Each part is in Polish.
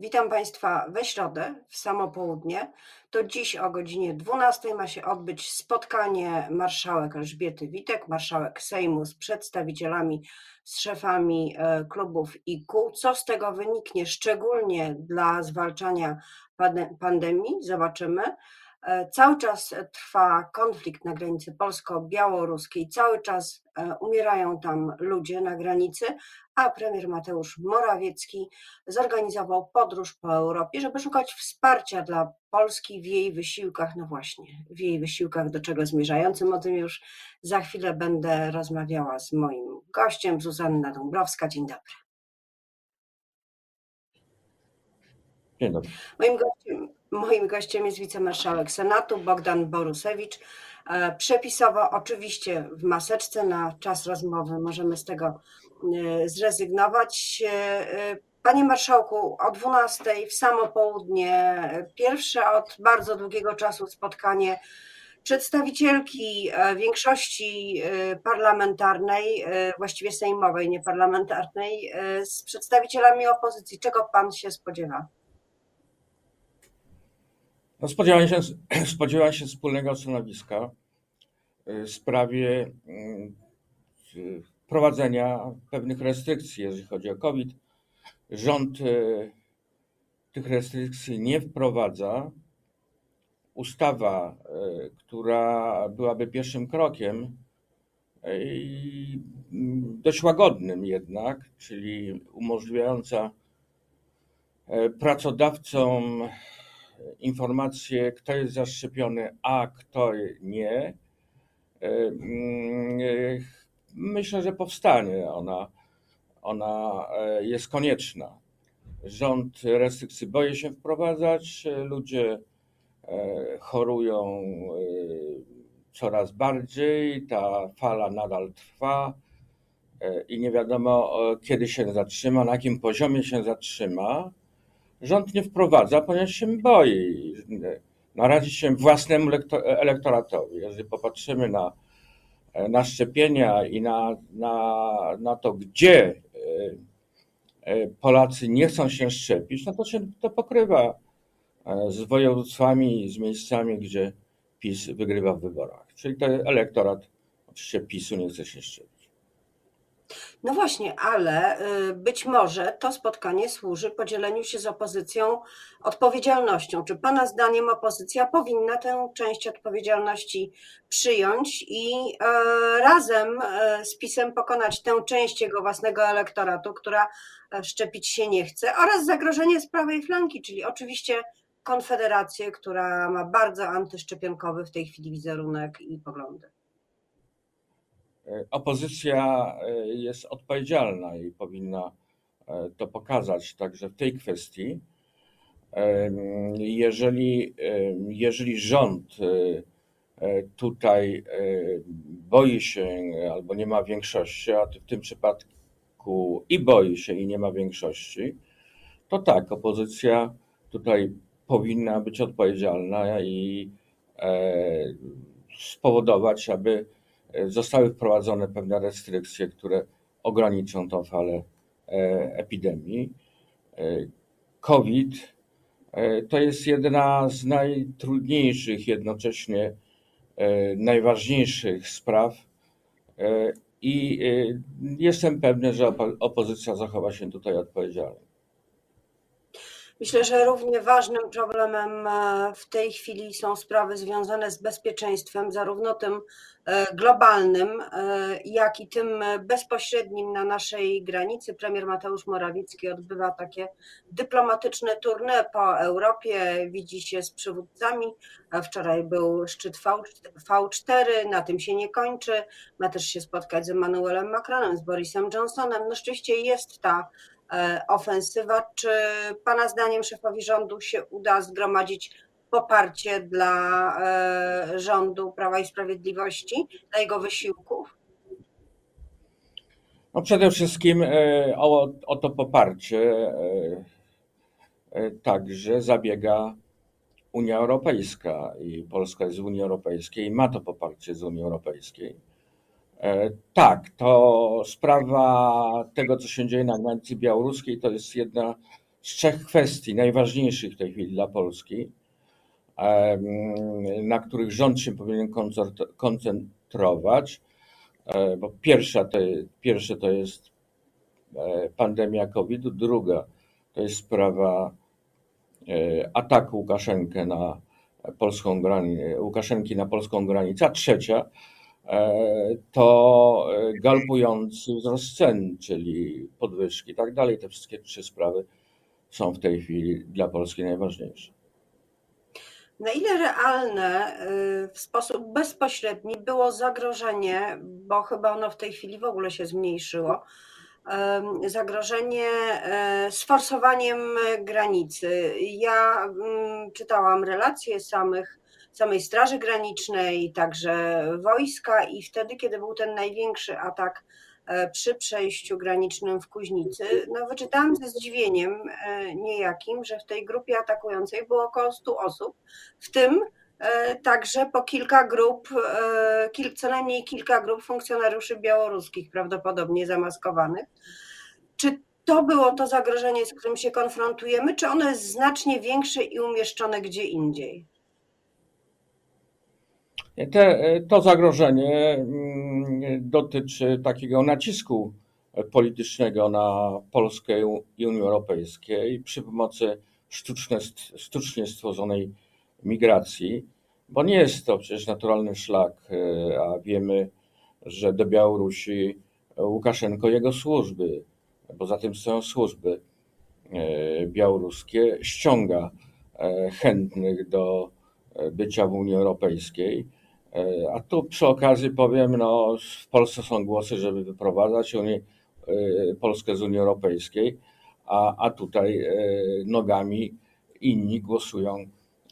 Witam Państwa we środę, w samo południe. To dziś o godzinie 12 ma się odbyć spotkanie marszałek Elżbiety Witek, marszałek Sejmu z przedstawicielami, z szefami e, klubów i kół. Co z tego wyniknie, szczególnie dla zwalczania pandemii, zobaczymy. E, cały czas trwa konflikt na granicy polsko-białoruskiej, cały czas e, umierają tam ludzie na granicy, a premier Mateusz Morawiecki zorganizował podróż po Europie, żeby szukać wsparcia dla Polski w jej wysiłkach, no właśnie, w jej wysiłkach, do czego zmierzającym. O tym już za chwilę będę rozmawiała z moim gościem, Zuzanna Dąbrowska. Dzień dobry. Dzień dobry. Moim gościem, moim gościem jest wicemarszałek Senatu Bogdan Borusewicz. E, przepisowo, oczywiście w maseczce na czas rozmowy, możemy z tego e, zrezygnować. E, panie Marszałku, o 12 w samo południe, pierwsze od bardzo długiego czasu spotkanie przedstawicielki większości parlamentarnej, właściwie sejmowej, nie parlamentarnej, z przedstawicielami opozycji. Czego pan się spodziewa? No spodziewałem, się, spodziewałem się wspólnego stanowiska y, w sprawie y, wprowadzenia pewnych restrykcji, jeżeli chodzi o COVID. Rząd y, tych restrykcji nie wprowadza. Ustawa, która byłaby pierwszym krokiem, dość łagodnym jednak, czyli umożliwiająca pracodawcom informację, kto jest zaszczepiony, a kto nie. E, e, myślę, że powstanie ona. Ona e, jest konieczna. Rząd restrykcji boi się wprowadzać, ludzie chorują coraz bardziej, ta fala nadal trwa i nie wiadomo kiedy się zatrzyma, na jakim poziomie się zatrzyma rząd nie wprowadza, ponieważ się boi narazić się własnemu elektoratowi. Jeżeli popatrzymy na, na szczepienia i na, na, na to, gdzie e, e, Polacy nie chcą się szczepić, no to się to pokrywa e, z województwami, z miejscami, gdzie PiS wygrywa w wyborach. Czyli ten elektorat oczywiście PiSu nie chce się szczepić. No właśnie, ale y, być może to spotkanie służy podzieleniu się z opozycją odpowiedzialnością. Czy Pana zdaniem opozycja powinna tę część odpowiedzialności przyjąć i e, razem e, z PiSem pokonać tę część jego własnego elektoratu, która e, szczepić się nie chce, oraz zagrożenie z prawej flanki, czyli oczywiście Konfederację, która ma bardzo antyszczepionkowy w tej chwili wizerunek i poglądy? E, opozycja e, jest odpowiedzialna i powinna e, to pokazać także w tej kwestii. Jeżeli, jeżeli rząd tutaj boi się albo nie ma większości, a w tym przypadku i boi się i nie ma większości, to tak, opozycja tutaj powinna być odpowiedzialna i spowodować, aby zostały wprowadzone pewne restrykcje, które ograniczą tą falę e, epidemii. E, COVID e, to jest jedna z najtrudniejszych, jednocześnie najważniejszych spraw i jestem pewny, że opozycja zachowa się tutaj odpowiedzialnie. Myślę, że równie ważnym problemem e, w tej chwili są sprawy związane z bezpieczeństwem, zarówno tym e, globalnym, e, jak i tym bezpośrednim na naszej granicy. Premier Mateusz Morawiecki odbywa takie dyplomatyczne tournée po Europie, widzi się z przywódcami. Wczoraj był szczyt V4, na tym się nie kończy. Ma też się spotkać z Emmanuelem Macronem, z Borisem Johnsonem. No rzeczywiście jest ta ofensywa. Czy Pana zdaniem szefowi rządu się uda zgromadzić poparcie dla e, rządu Prawa i Sprawiedliwości, dla jego wysiłków? No przede wszystkim e, o, o to poparcie także zabiega Unia Europejska i Polska jest w Unii Europejskiej i ma to poparcie z Unii Europejskiej. E, tak, to sprawa tego, co się dzieje na granicy białoruskiej, to jest jedna z trzech kwestii najważniejszych w tej chwili dla Polski, na których rząd się powinien koncentrować. E, bo pierwsza to, pierwsze to jest e, pandemia COVID, druga to jest sprawa ataku Łukaszenkę na polską granicę, Łukaszenki na polską granicę, a trzecia to galpujący wzrost cen, czyli podwyżki i tak dalej. Te wszystkie trzy sprawy są w tej chwili dla Polski najważniejsze. Na ile realne y, w sposób bezpośredni było zagrożenie, bo chyba ono w tej chwili w ogóle się zmniejszyło, zagrożenie e, sforsowaniem granicy. Ja mm, czytałam relacje samych, samej Straży Granicznej, także wojska, i wtedy, kiedy był ten największy atak E, przy przejściu granicznym w Kuźnicy, no wyczytałam ze zdziwieniem e, niejakim, że w tej grupie atakującej było około 100 osób, w tym e, także po kilka grup, co najmniej kilka grup funkcjonariuszy białoruskich, prawdopodobnie zamaskowanych. Czy to było to zagrożenie, z którym się konfrontujemy, czy ono jest znacznie większe i umieszczone gdzie indziej? Te, to zagrożenie mm, dotyczy takiego nacisku politycznego na Polskę i Unię Europejską przy pomocy sztuczne, sztucznie stworzonej migracji, bo nie jest to przecież naturalny szlak, e, a wiemy, że do Białorusi Łukaszenko jego służby, bo za tym stoją służby e, białoruskie, ściąga e, chętnych do bycia w Unii Europejskiej E, a tu przy okazji powiem, no w Polsce są głosy, żeby wyprowadzać Unię, e, Polskę z Unii Europejskiej, a, a tutaj e, nogami inni głosują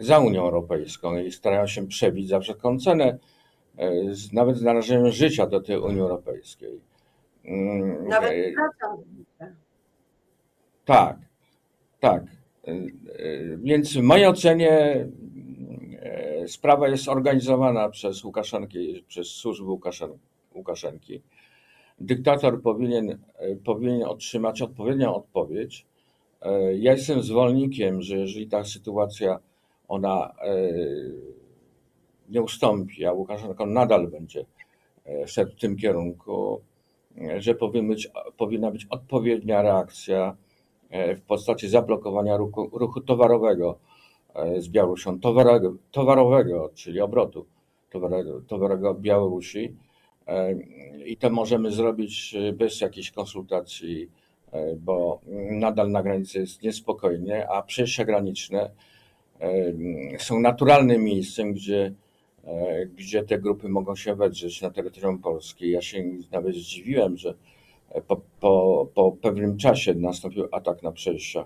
za Unią Europejską i starają się przebić za wszelką cenę, nawet z narażeniem życia do tej Unii Europejskiej. Mm, nawet. Tak, tak. Więc w mojej ocenie sprawa jest organizowana przez Łukaszenki, przez służby Łukaszen, Łukaszenki. Dyktator powinien, powinien otrzymać odpowiednią odpowiedź. E, ja jestem zwolennikiem, że jeżeli ta sytuacja ona e, nie ustąpi, a Łukaszenko nadal będzie e, szedł w tym kierunku, że powinien być, powinna być odpowiednia reakcja w postaci zablokowania ruchu, ruchu towarowego z Białorusią towarowego, towarowego czyli obrotu towarowego, towarowego Białorusi. E, I to możemy zrobić e, bez jakiejś konsultacji, bo nadal na granicy jest niespokojnie, a przejścia graniczne są naturalnym miejscem, gdzie, gdzie te grupy mogą się wedrzeć na terytorium Polski. Ja się nawet zdziwiłem, że po, po, po pewnym czasie nastąpił atak na przejścia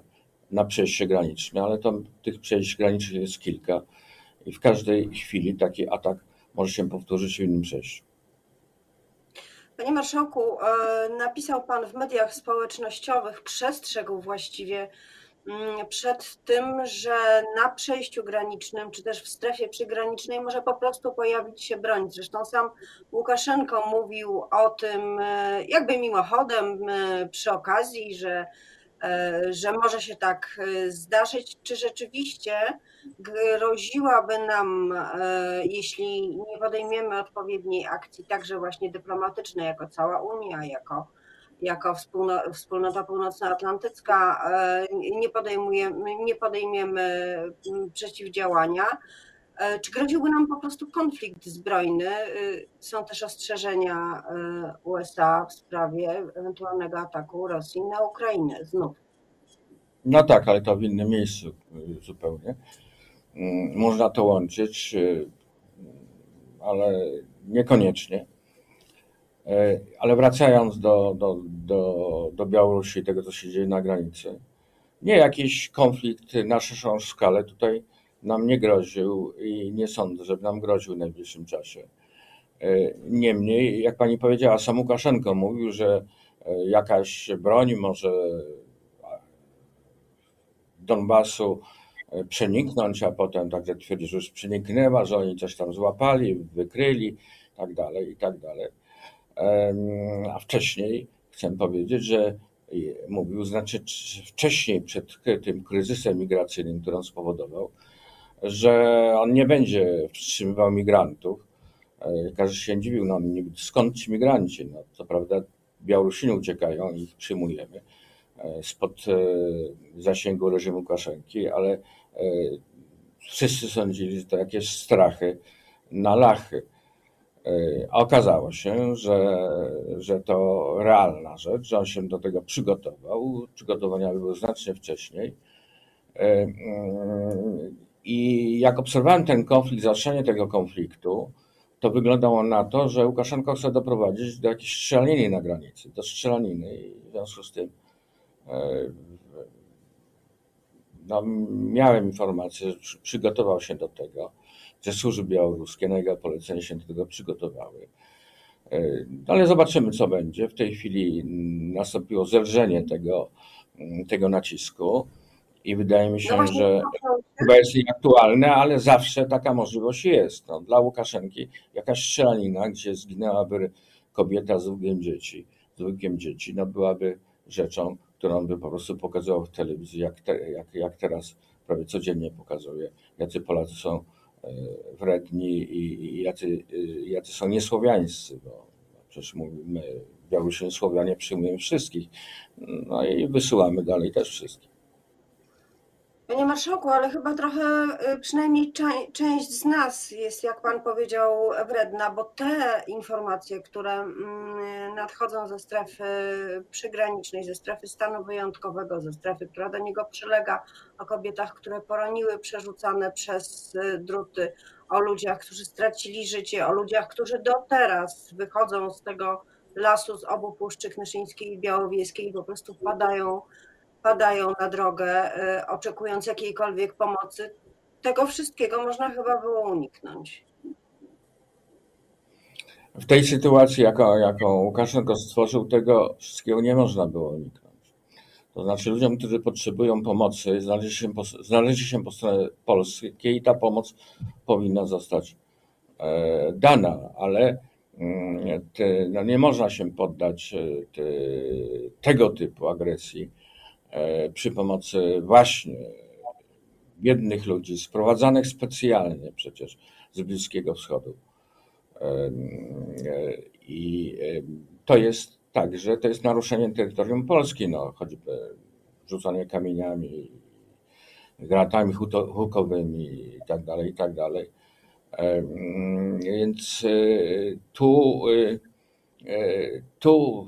na przejście graniczne, ale tam tych przejść granicznych jest kilka i w każdej chwili taki atak może się powtórzyć w innym przejściu. Panie Marszałku, e, napisał Pan w mediach społecznościowych, przestrzegł właściwie mm, przed tym, że na przejściu granicznym, czy też w strefie przygranicznej może po prostu pojawić się broń. Zresztą sam Łukaszenko mówił o tym e, jakby mimochodem e, przy okazji, że że może się tak e, zdarzyć, czy rzeczywiście groziłaby nam, e, jeśli nie podejmiemy odpowiedniej akcji, także właśnie dyplomatycznej, jako cała Unia, jako, jako wspólnota północnoatlantycka, nie podejmujemy, nie podejmiemy przeciwdziałania, czy groziłby nam po prostu konflikt zbrojny? Są też ostrzeżenia USA w sprawie ewentualnego ataku Rosji na Ukrainę znów. No tak, ale to w innym miejscu zupełnie. Mm, można to łączyć, ale niekoniecznie. E, ale wracając do, do, do, do Białorusi i tego, co się dzieje na granicy. Nie jakiś konflikt na szerszą skalę tutaj nam nie groził i nie sądzę, żeby nam groził w najbliższym czasie. E, niemniej, jak pani powiedziała, sam Łukaszenko mówił, że e, jakaś broń może Donbasu e, przeniknąć, a potem także twierdzi, że już przeniknęła, że oni coś tam złapali, wykryli, tak dalej, i tak dalej. A wcześniej chcę powiedzieć, że mówił, znaczy wcześniej przed tym kryzysem migracyjnym, który on spowodował, że on nie będzie wstrzymywał migrantów. E, każdy się dziwił, no skąd ci migranci? No, co prawda Białorusini uciekają i ich przyjmujemy e, spod zasięgu reżimu Łukaszenki, ale wszyscy sądzili, że to jakieś strachy na lachy. E, okazało się, że, że to realna rzecz, że on się do tego przygotował. Przygotowania były znacznie wcześniej. I jak obserwowałem ten konflikt, zaostrzenie tego konfliktu, to wyglądało na to, że Łukaszenko chce doprowadzić do jakiejś strzelaniny na granicy, do strzelaniny i w związku z tym e, no, miałem informację, że przygotował się do tego że służby białoruskie na jego polecenie się do tego przygotowały. E, ale zobaczymy, co będzie. W tej chwili nastąpiło zelżenie tego, tego nacisku i wydaje mi się, no że chyba jest nieaktualne, ale zawsze taka możliwość jest. No, dla Łukaszenki jakaś strzelanina, gdzie zginęłaby kobieta z dwójkiem dzieci, z dwójkiem dzieci, no byłaby rzeczą, którą by po prostu pokazywał w telewizji, jak, te, jak, jak teraz prawie codziennie pokazuje, jacy Polacy są wredni i jacy, jacy są niesłowiańscy, bo przecież mówimy, Białorusini Słowianie przyjmujemy wszystkich, no i wysyłamy dalej też wszystkich. Panie Marszałku, ale chyba trochę y, przynajmniej część z nas jest, jak Pan powiedział, wredna, bo te informacje, które mm, nadchodzą ze strefy przygranicznej, ze strefy stanu wyjątkowego, ze strefy, która do niego przylega, o kobietach, które poroniły, przerzucane przez y, druty, o ludziach, którzy stracili życie, o ludziach, którzy do teraz wychodzą z tego lasu z obu Puszczy Knyszyńskiej i Białowieskiej i po prostu wpadają padają na drogę, y, oczekując jakiejkolwiek pomocy. Tego wszystkiego można chyba było uniknąć. W tej sytuacji, jaką, jaką Łukaszenko stworzył, tego wszystkiego nie można było uniknąć. To znaczy ludziom, którzy potrzebują pomocy, znaleźli się po, znaleźli się po stronie polskiej i ta pomoc powinna zostać e, dana, ale mm, te, no nie można się poddać e, te, tego typu agresji przy pomocy właśnie biednych ludzi, sprowadzanych specjalnie przecież z Bliskiego Wschodu. E, I to jest także, to jest naruszenie terytorium Polski, no, choćby rzucanie kamieniami, granatami hukowymi i tak dalej, i tak. Więc e, tu, tu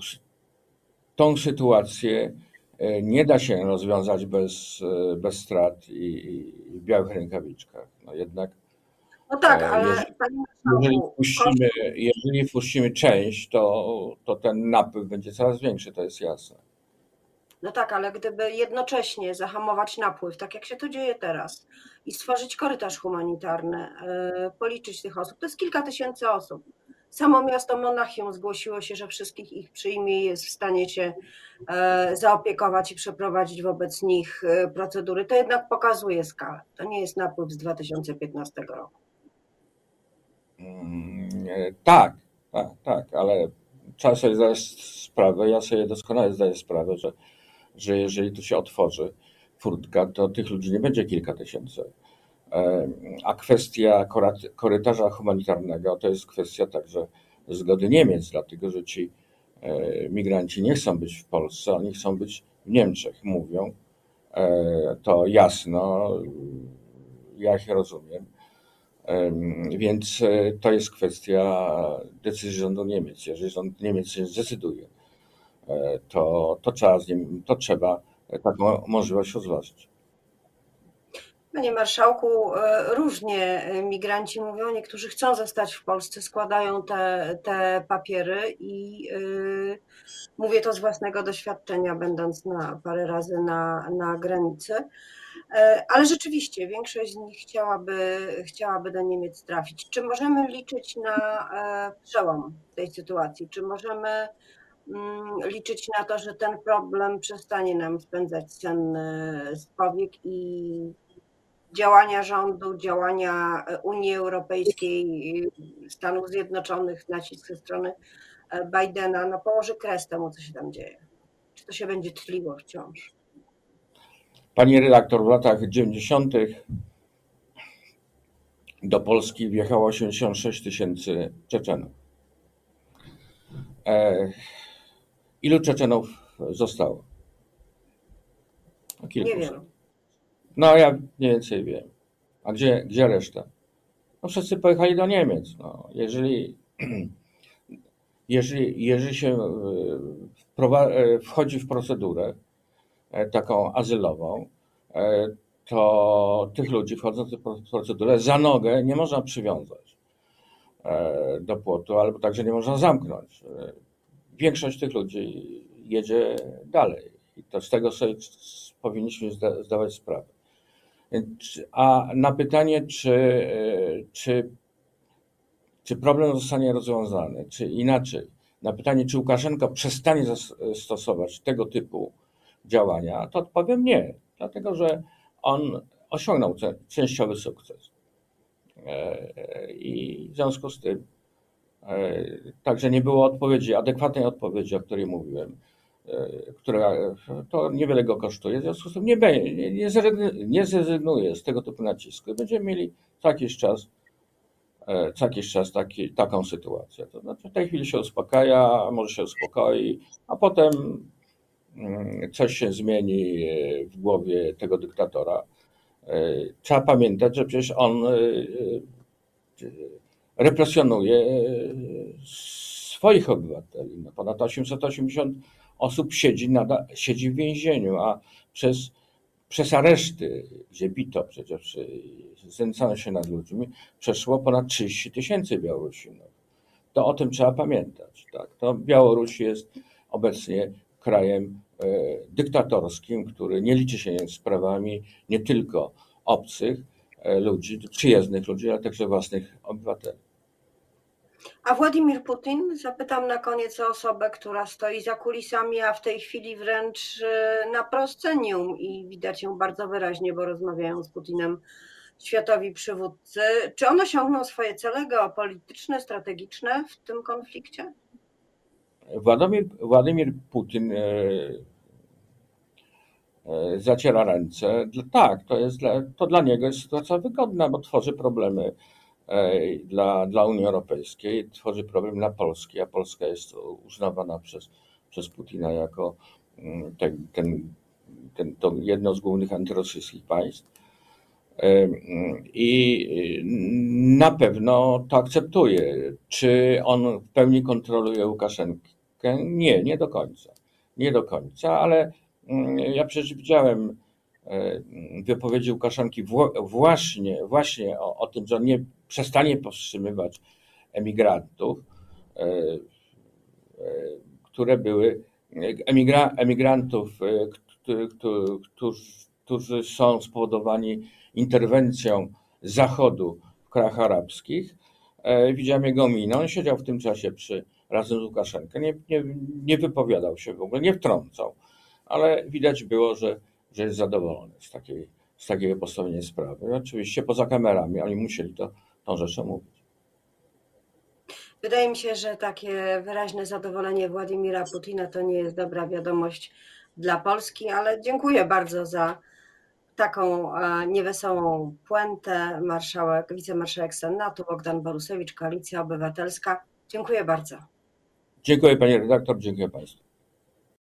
tą sytuację E, nie da się rozwiązać bez, e, bez strat i, i w białych rękawiczkach. No jednak. No tak, e, ale jeżeli, jeżeli, puścimy, jeżeli puścimy część, to, to ten napływ będzie coraz większy, to jest jasne. No tak, ale gdyby jednocześnie zahamować napływ, tak jak się to dzieje teraz, i stworzyć korytarz humanitarny, policzyć tych osób, to jest kilka tysięcy osób. Samo miasto Monachium zgłosiło się, że wszystkich ich przyjmie i jest w stanie się e, zaopiekować i przeprowadzić wobec nich e, procedury. To jednak pokazuje skalę. To nie jest napływ z 2015 roku. Mm, tak, tak, tak, ale trzeba sobie zdać sprawę, ja sobie doskonale zdaję sprawę, że, że jeżeli tu się otworzy furtka, to tych ludzi nie będzie kilka tysięcy a kwestia korytarza humanitarnego to jest kwestia także zgody Niemiec, dlatego że ci e, migranci nie chcą być w Polsce, oni chcą być w Niemczech, mówią. E, to jasno, ja ich rozumiem. Więc e, to jest kwestia decyzji rządu Niemiec. Jeżeli rząd Niemiec się zdecyduje, to, to, trzeba, to trzeba taką możliwość rozważyć. Panie Marszałku, e, różnie e, migranci mówią, niektórzy chcą zostać w Polsce, składają te, te papiery i yy, mówię to z własnego doświadczenia, będąc na parę razy na, na granicy. Ale rzeczywiście większość z nich chciałaby, chciałaby do Niemiec trafić. Czy możemy liczyć na przełom tej sytuacji? Czy możemy mm, liczyć na to, że ten problem przestanie nam spędzać senny z i działania rządu, działania e, Unii Europejskiej, Stanów Zjednoczonych, nacisk ze strony e, Bidena, no położy kres temu, co się tam dzieje. Czy czy to się będzie tliło wciąż? Pani redaktor, w latach 90. do Polski wjechało 86 tysięcy Czeczenów. E, ilu Czeczenów zostało? Kilku. Nie wiem. No ja mniej więcej wiem. A gdzie, gdzie reszta? No wszyscy pojechali do Niemiec. No, jeżeli, jeżeli, jeżeli się e, e, wchodzi w procedurę e, taką azylową, to tych ludzi wchodzących w procedurę za nogę nie można przywiązać do płotu, albo także nie można zamknąć. Większość tych ludzi jedzie dalej i to z tego sobie powinniśmy zdawać sprawę. A na pytanie, czy, czy, czy problem zostanie rozwiązany, czy inaczej, na pytanie, czy Łukaszenko przestanie stosować tego typu działania, to odpowiem nie, dlatego że on osiągnął częściowy sukces. E, I w związku z tym, e, także nie było odpowiedzi, adekwatnej odpowiedzi, o której mówiłem. E, która to niewiele go kosztuje, w związku z tym nie, nie, nie zrezygnuje z tego typu nacisku i będziemy mieli co jakiś czas, e, jakiś czas taki, taką sytuację. To znaczy w tej chwili się uspokaja, może się uspokoi, a potem mm, coś się zmieni e, w głowie tego dyktatora. Trzeba pamiętać, że przecież on represjonuje swoich obywateli. No ponad 880 osób siedzi, siedzi w więzieniu, a przez, przez areszty, gdzie bito przecież, znęcano się nad ludźmi, przeszło ponad 30 tysięcy Białorusinów. To o tym trzeba pamiętać. Tak? To Białoruś jest obecnie krajem e, dyktatorskim, który nie liczy się z sprawami nie tylko obcych e, ludzi, przyjezdnych ludzi, ale także własnych obywateli. A Władimir Putin, zapytam na koniec o osobę, która stoi za kulisami, a w tej chwili wręcz e, na proscenium i widać ją bardzo wyraźnie, bo rozmawiają z Putinem światowi przywódcy. Czy on osiągnął swoje cele geopolityczne, strategiczne w tym konflikcie? Władimir, Władimir Putin e, e, zaciera ręce. Tak, to, jest dla, to dla niego jest sytuacja wygodna, bo tworzy problemy dla, dla Unii Europejskiej, tworzy problem dla Polski, a Polska jest uznawana przez, przez Putina jako mm, ten, ten, ten, to jedno z głównych antyrosyjskich państw. I na pewno to akceptuje. Czy on w pełni kontroluje Łukaszenkę? Nie, nie do końca. Nie do końca, ale mm, ja przecież widziałem wypowiedzi Łukaszenki właśnie, właśnie o, o tym, że on nie przestanie powstrzymywać emigrantów, e, e, które były emigra, emigrantów, e, którzy, którzy są spowodowani interwencją Zachodu w krajach arabskich. Widziałem jego minę, on siedział w tym czasie przy, razem z Łukaszenką, nie, nie, nie wypowiadał się w ogóle, nie wtrącał, ale widać było, że, że jest zadowolony z takiej, z takiego postawienia sprawy. Oczywiście poza kamerami, oni musieli to tą rzeczą mówić. Wydaje mi się, że takie wyraźne zadowolenie Władimira Putina to nie jest dobra wiadomość dla Polski, ale dziękuję bardzo za taką e, niewesołą puentę. Marszałek, wicemarszałek Senatu Bogdan Borusewicz, Koalicja Obywatelska. Dziękuję bardzo. Dziękuję Panie redaktor, dziękuję Państwu.